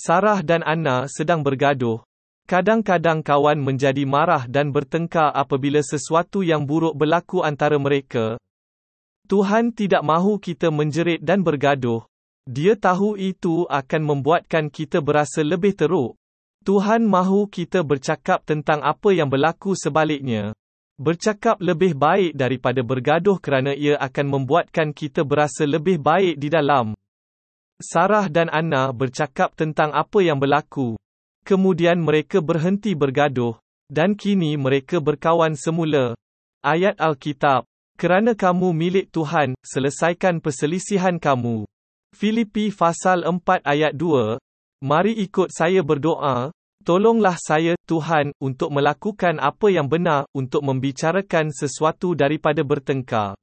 Sarah dan Anna sedang bergaduh. Kadang-kadang kawan menjadi marah dan bertengkar apabila sesuatu yang buruk berlaku antara mereka. Tuhan tidak mahu kita menjerit dan bergaduh. Dia tahu itu akan membuatkan kita berasa lebih teruk. Tuhan mahu kita bercakap tentang apa yang berlaku sebaliknya. Bercakap lebih baik daripada bergaduh kerana ia akan membuatkan kita berasa lebih baik di dalam. Sarah dan Anna bercakap tentang apa yang berlaku. Kemudian mereka berhenti bergaduh, dan kini mereka berkawan semula. Ayat Alkitab kerana kamu milik Tuhan, selesaikan perselisihan kamu. Filipi pasal 4 ayat 2. Mari ikut saya berdoa. Tolonglah saya, Tuhan, untuk melakukan apa yang benar, untuk membicarakan sesuatu daripada bertengkar.